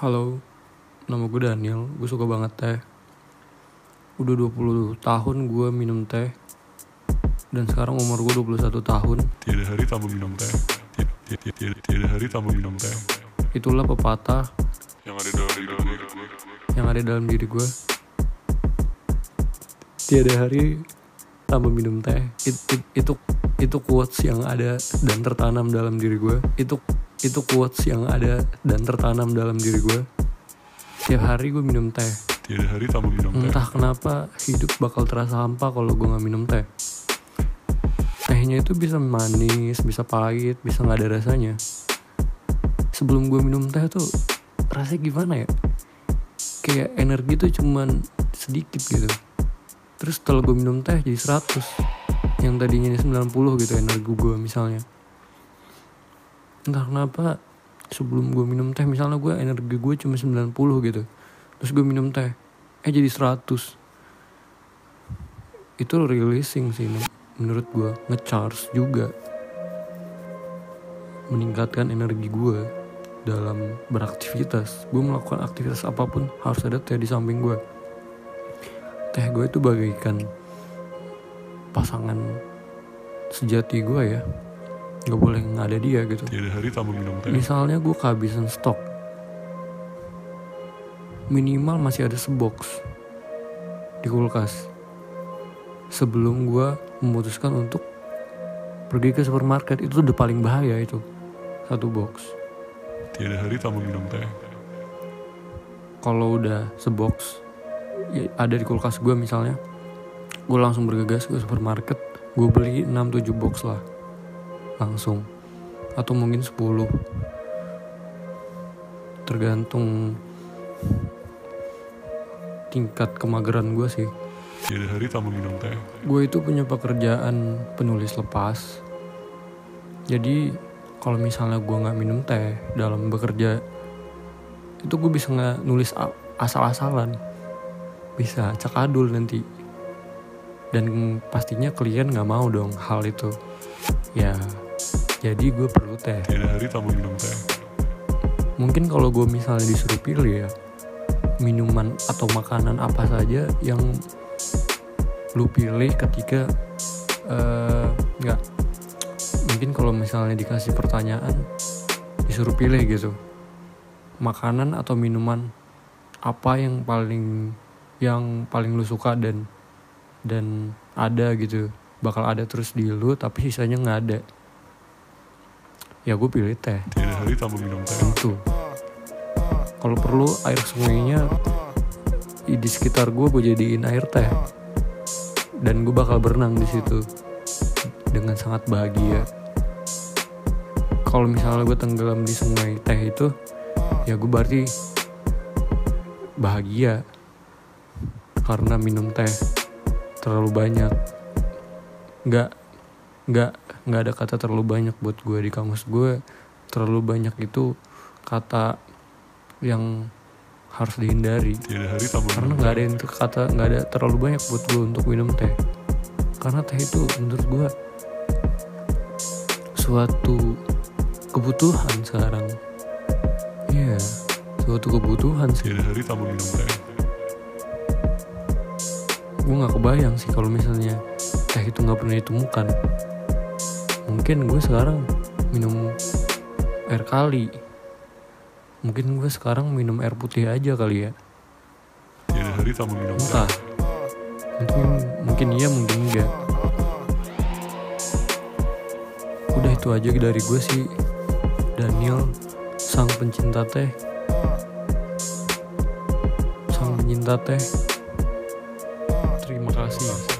Halo, nama gue Daniel, gue suka banget teh Udah 20 tahun gue minum teh Dan sekarang umur gue 21 tahun Tiada hari tanpa minum teh. Ti- ti- ti- Tiada, hari tanpa minum teh. Itulah pepatah Yang ada dalam hidup gue. yang ada dalam diri gue Tiada hari tanpa minum teh It- it- Itu itu quotes yang ada dan tertanam dalam diri gue Itu itu quotes yang ada dan tertanam dalam diri gue Tiap hari gue minum teh Tiada hari tanpa minum teh. Entah kenapa hidup bakal terasa hampa kalau gue nggak minum teh. Tehnya itu bisa manis, bisa pahit, bisa nggak ada rasanya. Sebelum gue minum teh tuh rasanya gimana ya? Kayak energi tuh cuman sedikit gitu. Terus setelah gue minum teh jadi 100 Yang tadinya 90 gitu energi gue misalnya. Entah kenapa sebelum gue minum teh misalnya gue energi gue cuma 90 gitu. Terus gue minum teh Eh jadi 100 Itu releasing sih men- menurut gue Ngecharge juga. Meningkatkan energi gue Dalam beraktivitas. Gue melakukan aktivitas apa pun Harus ada teh di samping gue Teh gue itu bagaikan Pasangan Sejati gue ya. Gak boleh nggak ada dia gitu. Tiada hari tanpa minum teh. Misalnya gue kehabisan stok. Minimal masih ada sebox Di kulkas. Sebelum gue memutuskan untuk Pergi ke supermarket Itu udah paling bahaya itu. Satu box. Tiada hari tanpa minum teh. Kalau udah sebox Ada di kulkas gue misalnya Gue langsung bergegas ke supermarket Gue beli 6-7 box lah Langsung Atau mungkin 10 Tergantung tingkat kemageran gue sih. Tiada hari tanpa minum teh. Gue itu punya pekerjaan penulis lepas. Jadi kalau misalnya gue nggak minum teh dalam bekerja, itu gue bisa nggak nulis asal-asalan, bisa cakadul nanti. Dan pastinya klien nggak mau dong hal itu. Ya, jadi gue perlu teh. Tiada hari tanpa minum teh. Mungkin kalau gue misalnya disuruh pilih ya minuman atau makanan apa saja yang lu pilih ketika eh, nggak mungkin kalau misalnya dikasih pertanyaan disuruh pilih gitu makanan atau minuman apa yang paling yang paling lu suka dan dan ada gitu. Bakal ada terus di lu tapi sisanya nggak ada. Ya gue pilih teh. Tiada hari tanpa minum teh. tentu. Kalau perlu air sungainya di sekitar gue gue jadiin air teh. Dan gue bakal berenang di situ dengan sangat bahagia. Kalau misalnya gue tenggelam di sungai teh itu ya gue berarti bahagia karena minum teh terlalu banyak. Nggak nggak nggak ada kata terlalu banyak buat gue di kamus gue. Terlalu banyak itu kata yang harus dihindari. Hari karena nggak ada yang kata nggak ada terlalu banyak buat gue untuk minum teh. Karena teh itu menurut gue suatu kebutuhan sekarang. Iya suatu kebutuhan sih. Hari tanpa minum teh. Gue nggak kebayang sih kalau misalnya teh itu nggak pernah ditemukan. Mungkin gue sekarang minum air kali. Mungkin gue sekarang minum air putih aja kali ya. Tiada hari tanpa minum teh. entah. Mungkin mungkin iya mungkin enggak. Udah itu aja dari gue sih Daniel sang pencinta teh. Sang pencinta teh Stevens.